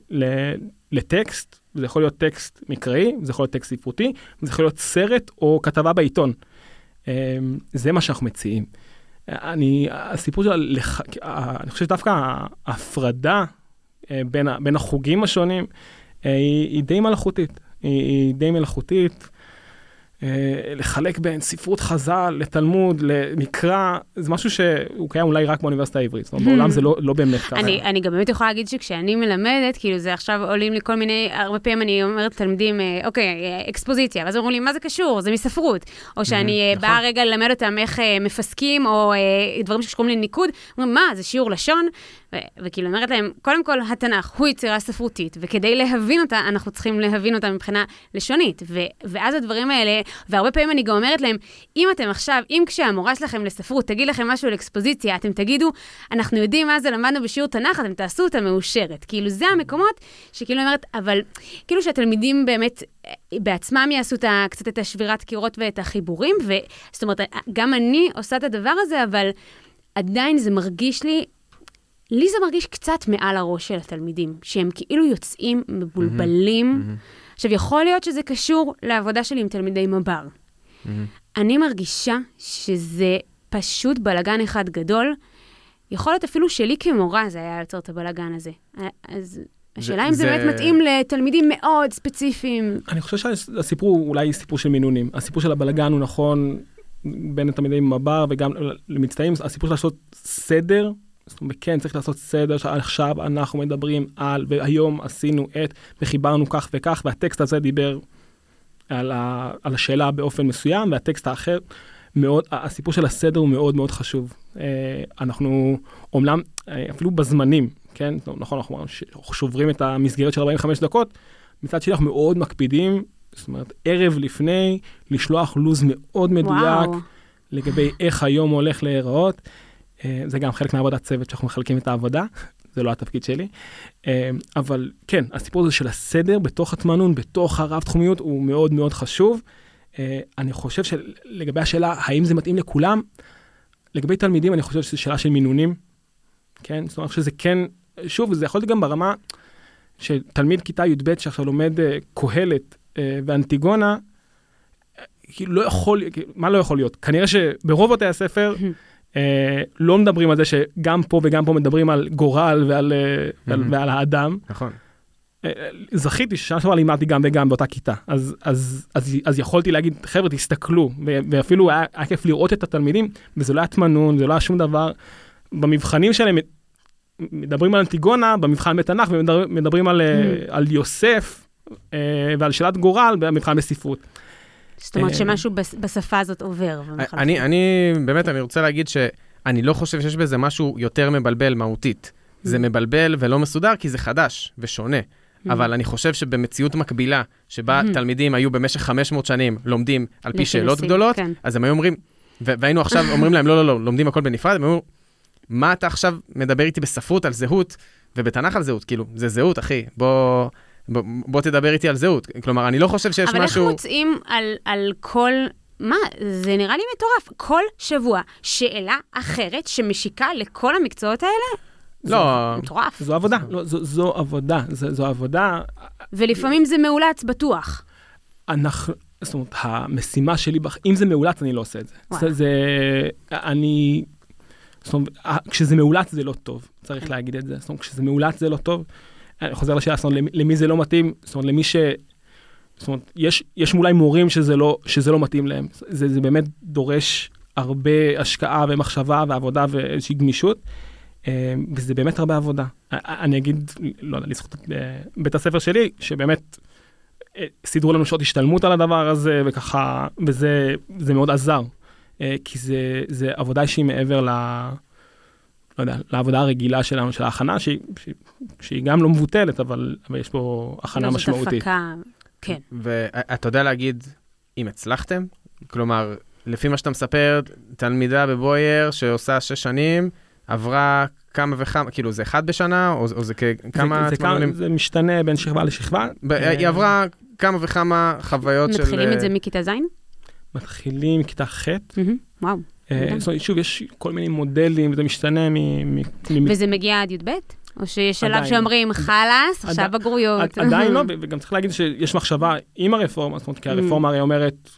לטקסט, זה יכול להיות טקסט מקראי, זה יכול להיות טקסט ספרותי, זה יכול להיות סרט או כתבה בעיתון. אה, זה מה שאנחנו מציעים. אני, הסיפור של, הלח... אני חושב שדווקא ההפרדה אה, בין, בין החוגים השונים אה, היא, היא די מלאכותית. היא, היא די מלאכותית. אה, לחלק בין ספרות חז"ל לתלמוד, למקרא, זה משהו שהוא קיים אולי רק באוניברסיטה העברית. זאת אומרת, בעולם זה לא, לא באמת ככה. אני, אני גם באמת יכולה להגיד שכשאני מלמדת, כאילו זה עכשיו עולים לי כל מיני, הרבה פעמים אני אומרת לתלמידים, אה, אוקיי, אה, אקספוזיציה, ואז אומרים לי, מה זה קשור? זה מספרות. או שאני נכון. באה רגע ללמד אותם איך מפסקים, או דברים שקשורים לניקוד, אומרים, מה, זה שיעור לשון? וכאילו אומרת להם, קודם כל, התנ"ך הוא יצירה ספרותית, וכדי להבין אותה, אנחנו צריכים להבין אותה מבחינה לשונית. ו- ואז הדברים האלה, והרבה פעמים אני גם אומרת להם, אם אתם עכשיו, אם כשהמורה שלכם לספרות תגיד לכם משהו על אקספוזיציה, אתם תגידו, אנחנו יודעים מה זה למדנו בשיעור תנ"ך, אתם תעשו אותה מאושרת. כאילו, זה המקומות שכאילו אומרת, אבל כאילו שהתלמידים באמת אה, בעצמם יעשו את ה, קצת את השבירת קירות ואת החיבורים, וזאת אומרת, גם אני עושה את הדבר הזה, אבל עדיין זה מרגיש לי לי זה מרגיש קצת מעל הראש של התלמידים, שהם כאילו יוצאים מבולבלים. Mm-hmm. עכשיו, יכול להיות שזה קשור לעבודה שלי עם תלמידי מב"ר. Mm-hmm. אני מרגישה שזה פשוט בלגן אחד גדול. יכול להיות אפילו שלי כמורה זה היה יוצר את הבלגן הזה. אז השאלה אם זה באמת מתאים לתלמידים מאוד ספציפיים. אני חושב שהסיפור הוא אולי סיפור של מינונים. הסיפור של הבלגן הוא נכון בין התלמידי מב"ר וגם למצטיינים, הסיפור של לעשות סדר זאת אומרת, כן, צריך לעשות סדר שעכשיו אנחנו מדברים על, והיום עשינו את, וחיברנו כך וכך, והטקסט הזה דיבר על, ה, על השאלה באופן מסוים, והטקסט האחר, מאוד, הסיפור של הסדר הוא מאוד מאוד חשוב. אה, אנחנו, אומנם, אה, אפילו בזמנים, כן, נכון, אנחנו שוברים את המסגרת של 45 דקות, מצד שני אנחנו מאוד מקפידים, זאת אומרת, ערב לפני, לשלוח לו"ז מאוד מדויק וואו. לגבי איך היום הולך להיראות. אה, זה גם חלק מעבודת צוות שאנחנו מחלקים את העבודה, זה לא התפקיד שלי. אה, אבל כן, הסיפור הזה של הסדר בתוך התמנון, בתוך הרב-תחומיות, הוא מאוד מאוד חשוב. אה, אני חושב שלגבי השאלה האם זה מתאים לכולם, לגבי תלמידים אני חושב שזו שאלה של מינונים. כן, זאת אומרת שזה כן, שוב, זה יכול להיות גם ברמה שתלמיד כיתה י"ב שעכשיו לומד קהלת ואנטיגונה, כאילו לא יכול, מה לא יכול להיות? כנראה שברוב בתי הספר, <laughs> אה, לא מדברים על זה שגם פה וגם פה מדברים על גורל ועל, mm-hmm. ועל, ועל האדם. נכון. אה, זכיתי ששנה שעברה לימדתי גם וגם באותה כיתה, אז, אז, אז, אז יכולתי להגיד, חבר'ה, תסתכלו, ואפילו היה, היה כיף לראות את התלמידים, וזה לא היה תמנון, זה לא היה שום דבר. במבחנים שלהם מדברים על אנטיגונה, במבחן בתנ"ך, ומדברים על, mm. על יוסף ועל שאלת גורל במבחן בספרות. זאת אומרת אה, שמשהו בשפה הזאת עובר. אני, אני, באמת, אני רוצה להגיד שאני לא חושב שיש בזה משהו יותר מבלבל מהותית. זה mm. מבלבל ולא מסודר כי זה חדש ושונה. Mm. אבל אני חושב שבמציאות מקבילה, שבה mm. תלמידים היו במשך 500 שנים לומדים על פי שאלות גדולות, כן. אז הם היו אומרים, והיינו עכשיו <laughs> אומרים להם, לא, לא, לא, לומדים הכל בנפרד, הם אמרו, מה אתה עכשיו מדבר איתי בספרות על זהות, ובתנ"ך על זהות? כאילו, זה זהות, אחי, בוא... בוא תדבר איתי על זהות. כלומר, אני לא חושב שיש אבל משהו... אבל איך מוצאים על, על כל מה, זה נראה לי מטורף. כל שבוע שאלה אחרת שמשיקה לכל המקצועות האלה, לא, מטורף. זו עבודה, לא, זו, זו עבודה, זו, זו עבודה. ולפעמים זה מאולץ בטוח. אנחנו, זאת אומרת, המשימה שלי, בח- אם זה מאולץ, אני לא עושה את זה. זה, זה אני, זאת אומרת, כשזה מאולץ זה לא טוב, צריך להגיד את זה. זאת אומרת, כשזה מאולץ זה לא טוב. אני חוזר לשאלה, זאת אומרת, למי, זה לא מתאים, זאת אומרת, למי ש... זאת אומרת, יש, יש אולי מורים שזה לא, שזה לא מתאים להם. זה, זה באמת דורש הרבה השקעה ומחשבה ועבודה ואיזושהי גמישות. אה, וזה באמת הרבה עבודה. אני אגיד, לא יודע, לזכות אה, בית הספר שלי, שבאמת אה, סידרו לנו שעות השתלמות על הדבר הזה, וככה, וזה זה מאוד עזר. כי זה, זה עבודה שהיא מעבר ל... לא יודע, לעבודה הרגילה שלנו, של ההכנה, שהיא, שהיא, שהיא גם לא מבוטלת, אבל, אבל יש פה הכנה לא, זאת משמעותית. הפקה, כן. ואתה יודע להגיד אם הצלחתם? כלומר, לפי מה שאתה מספר, תלמידה בבוייר שעושה שש שנים, עברה כמה וכמה, כאילו זה אחד בשנה, או, או זה כמה זה, זה, כמה? זה משתנה בין שכבה לשכבה. ב- אה, היא עברה כמה וכמה חוויות של... מתחילים את זה אה, מכיתה ז'? מתחילים מכיתה ח'. מהמם, וואו. אה, מדהים. זאת אומרת, שוב, יש כל מיני מודלים, זה משתנה מ... וזה מגיע עד י"ב? או שיש שלב עדיין. שאומרים, חלאס, עכשיו בגרויות. עד- עדיין לא, <laughs> וגם צריך להגיד שיש מחשבה עם הרפורמה, זאת אומרת, כי הרפורמה הרי אומרת,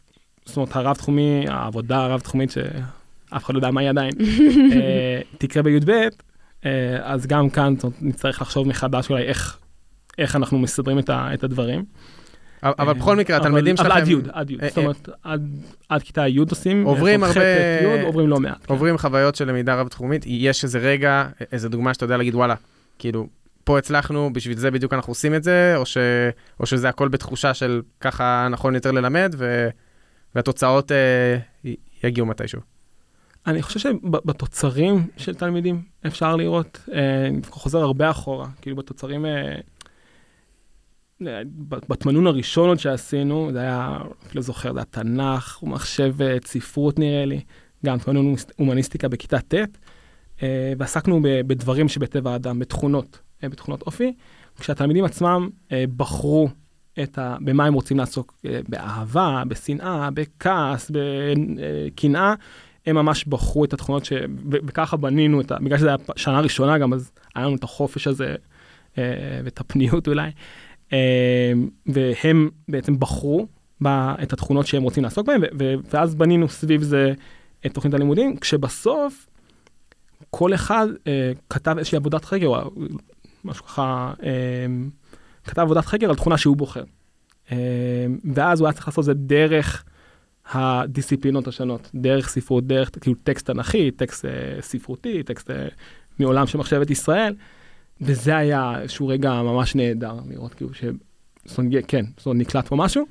זאת אומרת, הרב-תחומי, העבודה הרב-תחומית, שאף אחד לא יודע מה היא עדיין, <laughs> אה, תקרה בי"ב, אה, אז גם כאן נצטרך לחשוב מחדש אולי איך, אנחנו מסדרים את הדברים. אבל בכל מקרה, התלמידים שלכם... אבל עד י', עד י', אה, זאת אומרת, עד, עד כיתה י' עושים, עוברים הרבה- עוברים לא מעט. כן. עוברים חוויות של למידה רב-תחומית, יש איזה רגע, איזה דוגמה שאתה יודע להגיד, וואלה, כאילו, פה הצלחנו, בשביל זה בדיוק אנחנו עושים את זה, או, ש, או שזה הכל בתחושה של ככה נכון יותר ללמד, ו, והתוצאות אה, יגיעו מתישהו. אני חושב שבתוצרים של תלמידים אפשר לראות, אה, אני חוזר הרבה אחורה, כאילו בתוצרים, אה, אה, בתמנון הראשון עוד שעשינו, זה היה, אפילו זוכר, זה היה תנ"ך, מחשבת, ספרות נראה לי, גם תמנון הומניסטיקה בכיתה ט', אה, ועסקנו בדברים שבטבע האדם, בתכונות, אה, בתכונות אופי, כשהתלמידים עצמם אה, בחרו את ה, במה הם רוצים לעסוק, אה, באהבה, בשנאה, בכעס, בקנאה. הם ממש בחרו את התכונות ש... וככה בנינו את ה... בגלל שזו הייתה שנה ראשונה גם, אז היה לנו את החופש הזה ואת הפניות אולי. אה, והם בעצם בחרו ב... את התכונות שהם רוצים לעסוק בהן, ואז בנינו סביב זה את תוכנית הלימודים, כשבסוף כל אחד אה, כתב איזושהי עבודת חקר, או משהו ככה, אה, כתב עבודת חקר על תכונה שהוא בוחר. אה, ואז הוא היה צריך לעשות את זה דרך הדיסציפלינות השונות, דרך ספרות, דרך כאילו טקסט תנכי, טקסט אה, ספרותי, טקסט אה, מעולם של מחשבת ישראל, וזה היה איזשהו רגע ממש נהדר לראות כאילו ש... זאת אומרת, כן, אומרת, נקלט פה משהו.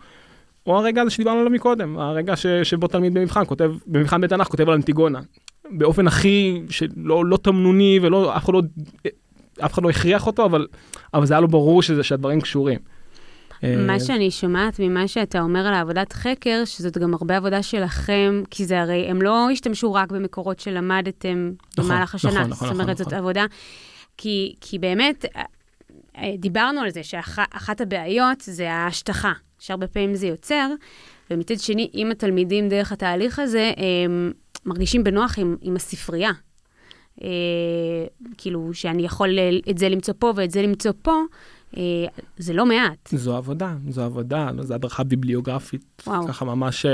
או הרגע הזה שדיברנו עליו מקודם, הרגע ש, שבו תלמיד במבחן כותב, במבחן בתנ"ך כותב על אנטיגונה, באופן הכי, שלא לא תמנוני ולא, אף אחד לא, אף אחד לא הכריח אותו, אבל, אבל זה היה לו ברור שזה, שהדברים קשורים. מה אה, שאני שומעת ממה שאתה אומר על העבודת חקר, שזאת גם הרבה עבודה שלכם, כי זה הרי, הם לא השתמשו רק במקורות שלמדתם נכון, במהלך השנה. נכון, נכון, זאת אומרת, נכון, זאת נכון. עבודה, כי, כי באמת, אה, אה, דיברנו על זה שאחת הבעיות זה ההשטחה, שהרבה פעמים זה יוצר, ומצד שני, אם התלמידים דרך התהליך הזה, הם מרגישים בנוח עם, עם הספרייה. אה, כאילו, שאני יכול אה, את זה למצוא פה ואת זה למצוא פה, אה, זה לא מעט. זו עבודה, זו עבודה, זו הדרכה ביבליוגרפית, וואו. ככה ממש,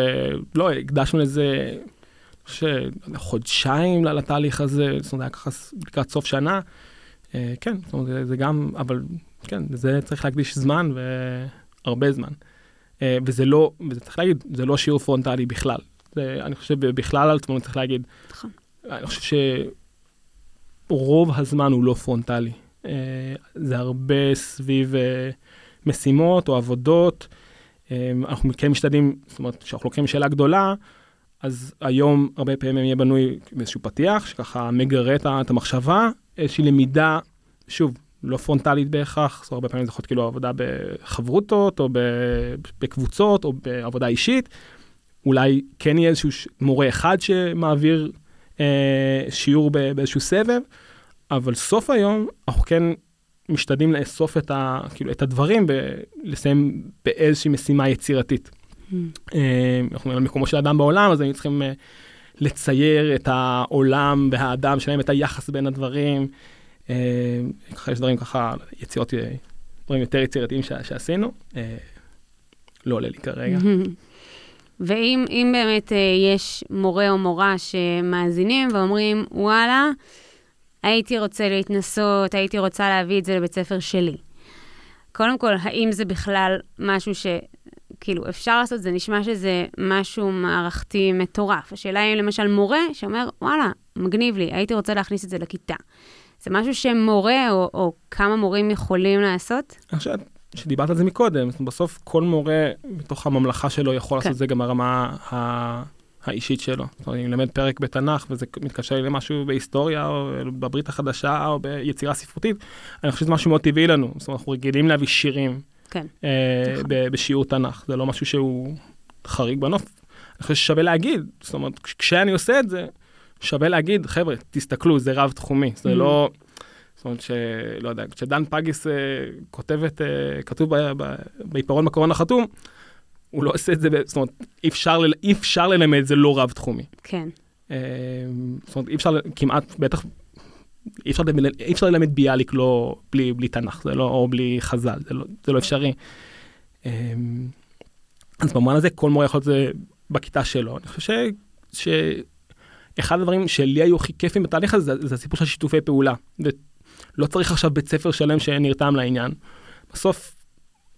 לא, הקדשנו לזה, חודשיים לתהליך הזה, זאת אומרת, ככה לקראת סוף שנה. אה, כן, זאת אומרת, זה, זה גם, אבל כן, לזה צריך להקדיש זמן והרבה זמן. אה, וזה לא, וזה צריך להגיד, זה לא שיעור פרונטלי בכלל. זה, אני חושב בכלל על עצמנו צריך להגיד, נכון. אני חושב שרוב הזמן הוא לא פרונטלי. אה, זה הרבה סביב משימות או עבודות. אנחנו כן משתדלים, זאת אומרת, כשאנחנו לוקחים שאלה גדולה, אז היום הרבה פעמים יהיה בנוי באיזשהו פתיח, שככה מגרה את המחשבה, איזושהי למידה, שוב, לא פרונטלית בהכרח, זאת אומרת, הרבה פעמים זה יכול להיות כאילו עבודה בחברותות, או בקבוצות, או בעבודה אישית. אולי כן יהיה איזשהו מורה אחד שמעביר אה, שיעור באיזשהו סבב, אבל סוף היום אנחנו כן משתדלים לאסוף את, ה, כאילו, את הדברים ולסיים באיזושהי משימה יצירתית. אה, אנחנו על מקומו של האדם בעולם, אז היינו צריכים אה, לצייר את העולם והאדם שלהם, את היחס בין הדברים. אה, ככה יש דברים ככה, יצירות, דברים יותר יצירתיים שעשינו. לא עולה לי כרגע. <laughs> ואם באמת יש מורה או מורה שמאזינים ואומרים, וואלה, הייתי רוצה להתנסות, הייתי רוצה להביא את זה לבית ספר שלי. קודם כל, האם זה בכלל משהו ש... כאילו, אפשר לעשות, זה נשמע שזה משהו מערכתי מטורף. השאלה היא למשל מורה שאומר, וואלה, מגניב לי, הייתי רוצה להכניס את זה לכיתה. זה משהו שמורה או, או כמה מורים יכולים לעשות? חושב שדיברת על זה מקודם, בסוף כל מורה בתוך הממלכה שלו יכול כן. לעשות את זה גם ברמה ה... האישית שלו. זאת אומרת, אני מלמד פרק בתנ"ך וזה מתקשר לי למשהו בהיסטוריה או בברית החדשה או ביצירה ספרותית, אני חושב שזה משהו מאוד טבעי לנו. זאת אומרת, אנחנו רגילים להביא שירים כן. אה, נכון. בשיעור תנ"ך, זה לא משהו שהוא חריג בנוף. אני חושב ששווה להגיד, זאת אומרת, כשאני עושה את זה, שווה להגיד, חבר'ה, תסתכלו, זה רב-תחומי, זה mm. לא... זאת אומרת שלא יודע, כשדן פגיס uh, כותבת, uh, כתוב בעיפרון מקורון החתום, הוא לא עושה את זה, זאת אומרת, אי אפשר, אי אפשר ללמד את זה לא רב-תחומי. כן. Uh, זאת אומרת, אי אפשר כמעט, בטח, אי אפשר, אי אפשר ללמד ביאליק לא, בלי, בלי תנ"ך, זה לא, או בלי חז"ל, זה לא, זה לא אפשרי. Uh, אז במובן הזה כל מורה יכול להיות זה בכיתה שלו. אני חושב. שאחד הדברים שלי היו הכי כיפים בתהליך הזה, זה, זה הסיפור של שיתופי פעולה. ולא צריך עכשיו בית ספר שלם שנרתם לעניין. בסוף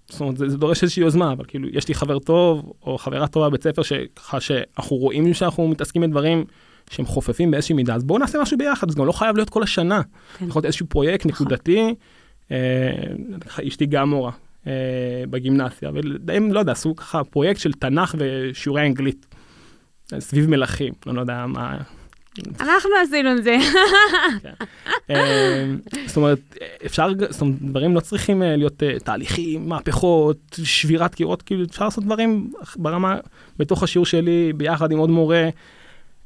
זאת אומרת, זה, זה דורש איזושהי יוזמה, אבל כאילו, יש לי חבר טוב, או חברה טובה בבית ספר, שככה שאנחנו רואים שאנחנו מתעסקים בדברים שהם חופפים באיזושהי מידה, אז בואו נעשה משהו ביחד, זה גם לא חייב להיות כל השנה. כן. יכול להיות איזשהו פרויקט. נקודתי, אה, אשתי גם מורה אה, בגימנסיה, והם, לא יודע, עשו ככה פרויקט של תנ"ך ושיעורי אנגלית, סביב מלכים, לא יודע מה, אנחנו עשינו את זה. כן. אמ, זאת אומרת, אפשר, זאת אומרת, דברים לא צריכים אה, להיות אה, תהליכים, מהפכות, שבירת קירות, כאילו אפשר לעשות דברים ברמה, בתוך השיעור שלי, ביחד עם עוד מורה.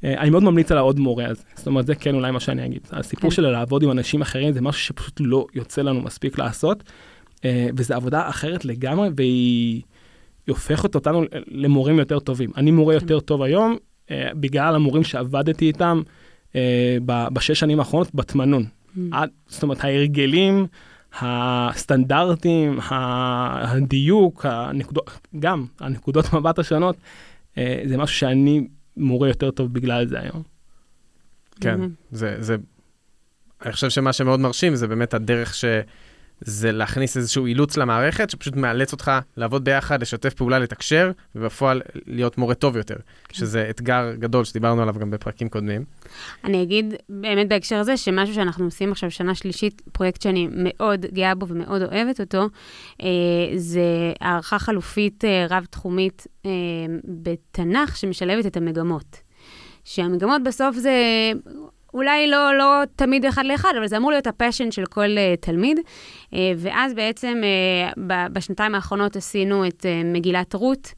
אה, אני מאוד ממליץ על העוד מורה הזה, זאת אומרת, זה כן אולי מה שאני אגיד. הסיפור כן. של לעבוד עם אנשים אחרים זה משהו שפשוט לא יוצא לנו מספיק לעשות, וזו עבודה אחרת לגמרי, והיא הופכת אותנו למורים יותר טובים. אני מורה כן. יותר טוב היום, אה, בגלל המורים שעבדתי איתם אה, בשש שנים האחרונות בתמנון. Mm. זאת אומרת, ההרגלים, הסטנדרטים, הדיוק, הנקודות, גם הנקודות מבט השונות, אה, זה משהו שאני מורה יותר טוב בגלל זה היום. כן, זה, זה, אני חושב שמה שמאוד מרשים זה באמת הדרך ש... זה להכניס איזשהו אילוץ למערכת, שפשוט מאלץ אותך לעבוד ביחד, לשתף פעולה, לתקשר, ובפועל להיות מורה טוב יותר, כן. שזה אתגר גדול שדיברנו עליו גם בפרקים קודמים. אני אגיד באמת בהקשר הזה, שמשהו שאנחנו עושים עכשיו שנה שלישית, פרויקט שאני מאוד גאה בו ומאוד אוהבת אותו, אה, זה הערכה חלופית אה, רב-תחומית אה, בתנ"ך שמשלבת את המגמות. שהמגמות בסוף זה אולי לא, לא תמיד אחד לאחד, אבל זה אמור להיות הפשן של כל uh, תלמיד. Uh, ואז בעצם uh, בשנתיים האחרונות עשינו את uh, מגילת רות.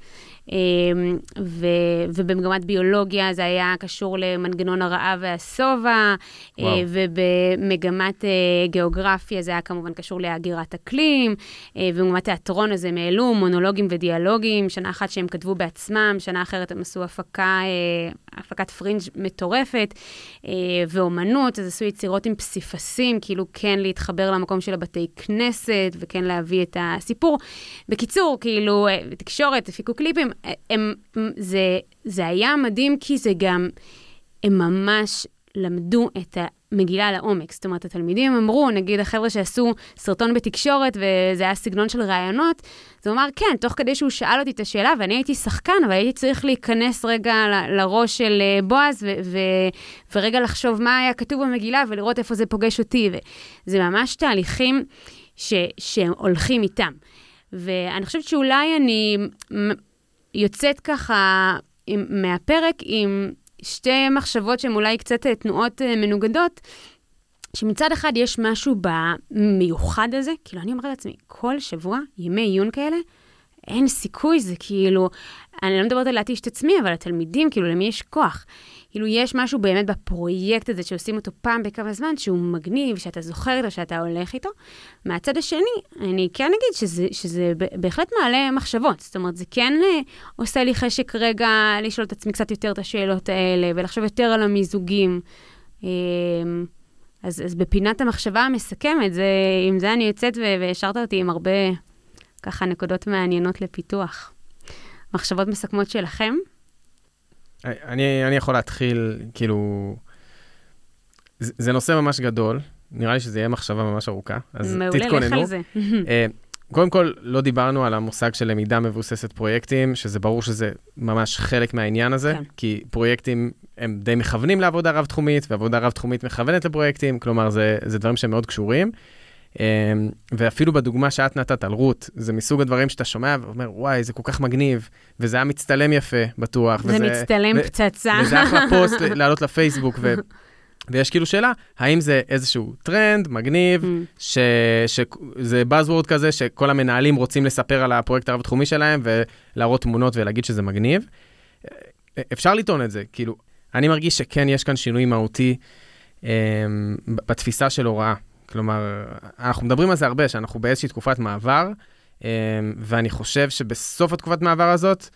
אמ, ו, ובמגמת ביולוגיה זה היה קשור למנגנון הרעב והשובע, אה, ובמגמת אה, גיאוגרפיה זה היה כמובן קשור להגירת אקלים, אה, ובמגמת תיאטרון אז הם העלו מונולוגים ודיאלוגים, שנה אחת שהם כתבו בעצמם, שנה אחרת הם עשו הפקה, הפקת פרינג' מטורפת, ואומנות, אז עשו יצירות עם פסיפסים, כאילו כן להתחבר למקום של הבתי כנסת, וכן להביא את הסיפור. בקיצור, כאילו, תקשורת, הפיקו קליפים, הם, זה, זה היה מדהים כי זה גם, הם ממש למדו את המגילה לעומק. זאת אומרת, התלמידים אמרו, נגיד החבר'ה שעשו סרטון בתקשורת וזה היה סגנון של ראיונות, אז הוא אמר, כן, תוך כדי שהוא שאל אותי את השאלה, ואני הייתי שחקן, אבל הייתי צריך להיכנס רגע ל- לראש של אה, בועז ו- ו- ורגע לחשוב מה היה כתוב במגילה ולראות איפה זה פוגש אותי. וזה ממש תהליכים ש- שהולכים איתם. ואני חושבת שאולי אני יוצאת ככה עם, מהפרק עם שתי מחשבות שהן אולי קצת אה, תנועות אה, מנוגדות, שמצד אחד יש משהו במיוחד הזה, כאילו אני אומרת לעצמי, כל שבוע ימי עיון כאלה, אין סיכוי, זה כאילו, אני לא מדברת על להתיש את עצמי, אבל התלמידים, כאילו, למי יש כוח? כאילו, יש משהו באמת בפרויקט הזה שעושים אותו פעם בכמה זמן, שהוא מגניב, שאתה זוכר איתו, שאתה הולך איתו. מהצד השני, אני כן אגיד שזה, שזה בהחלט מעלה מחשבות. זאת אומרת, זה כן אה, עושה לי חשק רגע לשאול את עצמי קצת יותר את השאלות האלה, ולחשוב יותר על המיזוגים. אה, אז, אז בפינת המחשבה המסכמת, זה, עם זה אני יוצאת והשארת אותי עם הרבה, ככה, נקודות מעניינות לפיתוח. מחשבות מסכמות שלכם? אני, אני יכול להתחיל, כאילו, זה, זה נושא ממש גדול, נראה לי שזה יהיה מחשבה ממש ארוכה, אז מעולה, תתכוננו. מעולה, לך על זה. <laughs> אה, קודם כל, לא דיברנו על המושג של למידה מבוססת פרויקטים, שזה ברור שזה ממש חלק מהעניין הזה, כן. כי פרויקטים הם די מכוונים לעבודה רב-תחומית, ועבודה רב-תחומית מכוונת לפרויקטים, כלומר, זה, זה דברים שהם מאוד קשורים. אמ, ואפילו בדוגמה שאת נתת על רות, זה מסוג הדברים שאתה שומע ואומר, וואי, זה כל כך מגניב, וזה היה מצטלם יפה, בטוח. זה וזה, מצטלם ו- פצצה. וזה אחלה <laughs> פוסט לעלות לפייסבוק, ו- <laughs> ויש כאילו שאלה, האם זה איזשהו טרנד מגניב, mm. שזה buzzword כזה, שכל המנהלים רוצים לספר על הפרויקט הרב-תחומי שלהם ולהראות תמונות ולהגיד שזה מגניב? אפשר לטעון את זה, כאילו, אני מרגיש שכן יש כאן שינוי מהותי um, בתפיסה של הוראה. כלומר, אנחנו מדברים על זה הרבה, שאנחנו באיזושהי תקופת מעבר, אמ, ואני חושב שבסוף התקופת מעבר הזאת,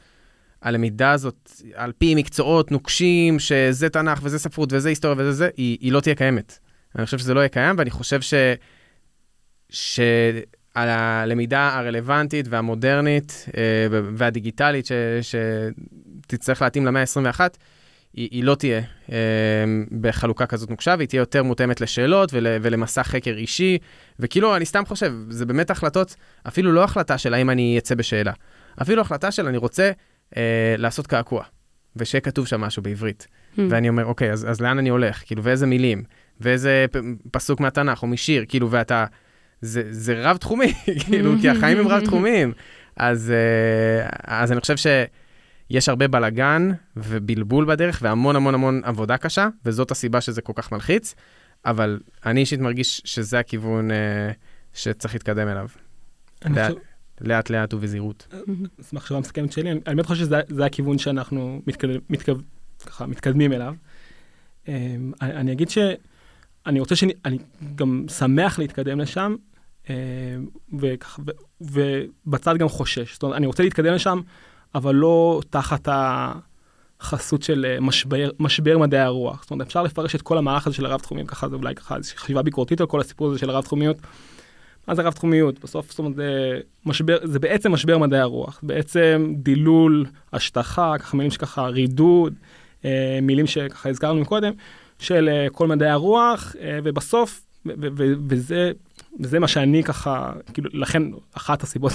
הלמידה הזאת, על פי מקצועות נוקשים, שזה תנ"ך וזה ספרות וזה היסטוריה וזה זה, היא, היא לא תהיה קיימת. אני חושב שזה לא יהיה קיים, ואני חושב ש... שהלמידה הרלוונטית והמודרנית אה, והדיגיטלית ש... שתצטרך להתאים למאה ה-21, היא, היא לא תהיה אה, בחלוקה כזאת נוקשה, והיא תהיה יותר מותאמת לשאלות ול, ולמסע חקר אישי, וכאילו, אני סתם חושב, זה באמת החלטות, אפילו לא החלטה של האם אני אצא בשאלה, אפילו החלטה של אני רוצה אה, לעשות קעקוע, ושיהיה כתוב שם משהו בעברית. Hmm. ואני אומר, אוקיי, אז, אז לאן אני הולך? כאילו, ואיזה מילים? ואיזה פסוק מהתנ"ך או משיר? כאילו, ואתה... זה, זה רב-תחומי, <laughs> כאילו, כי החיים הם רב-תחומיים. <laughs> אז, אה, אז אני חושב ש... יש הרבה בלגן ובלבול בדרך והמון המון המון עבודה קשה, וזאת הסיבה שזה כל כך מלחיץ, אבל אני אישית מרגיש שזה הכיוון אה, שצריך להתקדם אליו. לאט, חושב... לאט לאט ובזהירות. אז מחשבה מסכמת שלי, אני באמת חושב שזה הכיוון שאנחנו מתקד... מתקד... ככה, מתקדמים אליו. אה, אני אגיד שאני רוצה שאני אני גם שמח להתקדם לשם, אה, וככה, ו, ובצד גם חושש. זאת אומרת, אני רוצה להתקדם לשם. אבל לא תחת החסות של אה, משבר, משבר מדעי הרוח. זאת אומרת, אפשר לפרש את כל המערך הזה של הרב-תחומיות, ככה זה אולי ככה חשיבה ביקורתית על כל הסיפור הזה של הרב-תחומיות. מה זה רב-תחומיות? בסוף, זאת אומרת, זה, משבר, זה בעצם משבר מדעי הרוח. בעצם דילול, השטחה, ככה מילים שככה רידוד, אה, מילים שככה הזכרנו קודם, של אה, כל מדעי הרוח, ובסוף, וזה, וזה מה שאני ככה, כאילו, לכן אחת הסיבות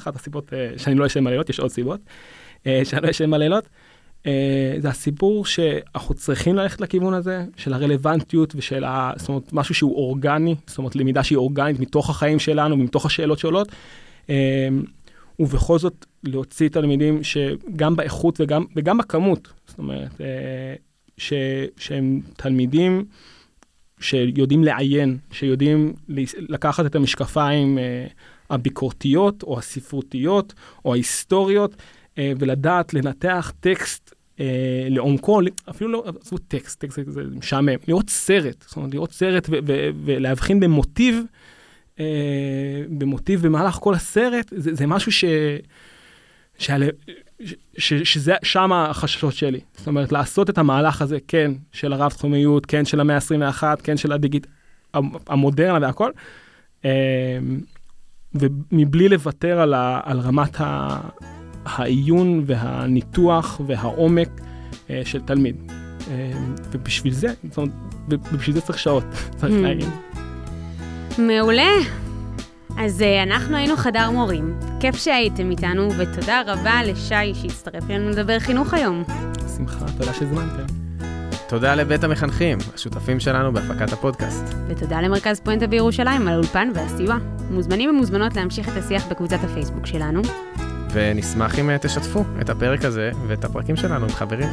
אחת הסיבות uh, שאני לא ישן בלילות, יש עוד סיבות uh, שאני לא ישן בלילות. Uh, זה הסיפור שאנחנו צריכים ללכת לכיוון הזה, של הרלוונטיות ושל ה... זאת אומרת, משהו שהוא אורגני, זאת אומרת, למידה שהיא אורגנית מתוך החיים שלנו, מתוך השאלות שעולות. Uh, ובכל זאת להוציא תלמידים שגם באיכות וגם, וגם בכמות, זאת אומרת, uh, ש, שהם תלמידים שיודעים לעיין, שיודעים לקחת את המשקפיים הביקורתיות או הספרותיות או ההיסטוריות, אה, ולדעת לנתח טקסט אה, לעומקו, אפילו לא, עזבו טקסט, טקסט זה, משעמם, לראות סרט, זאת אומרת, לראות סרט ו- ו- ולהבחין במוטיב, אה, במוטיב במהלך כל הסרט, זה, זה משהו ש... שעל... ש, ש, שזה שם החששות שלי. זאת אומרת, לעשות את המהלך הזה, כן, של הרב-תחומיות, כן, של המאה ה-21, כן, של הדיגיט... המודרנה והכל, אה, ומבלי לוותר על, ה, על רמת ה, העיון והניתוח והעומק אה, של תלמיד. אה, ובשביל זה, זאת אומרת, ובשביל זה צריך שעות, <laughs> צריך mm. להגיד. מעולה. אז uh, אנחנו היינו חדר מורים, כיף שהייתם איתנו, ותודה רבה לשי שהצטרף אלינו לדבר חינוך היום. שמחה, תודה שהזמנתם. תודה לבית המחנכים, השותפים שלנו בהפקת הפודקאסט. ותודה למרכז פואנטה בירושלים על האולפן והסיוע. מוזמנים ומוזמנות להמשיך את השיח בקבוצת הפייסבוק שלנו. ונשמח אם תשתפו את הפרק הזה ואת הפרקים שלנו עם חברים.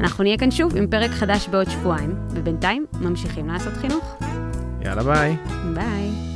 אנחנו נהיה כאן שוב עם פרק חדש בעוד שבועיים, ובינתיים ממשיכים לעשות חינוך. יאללה ביי. ביי.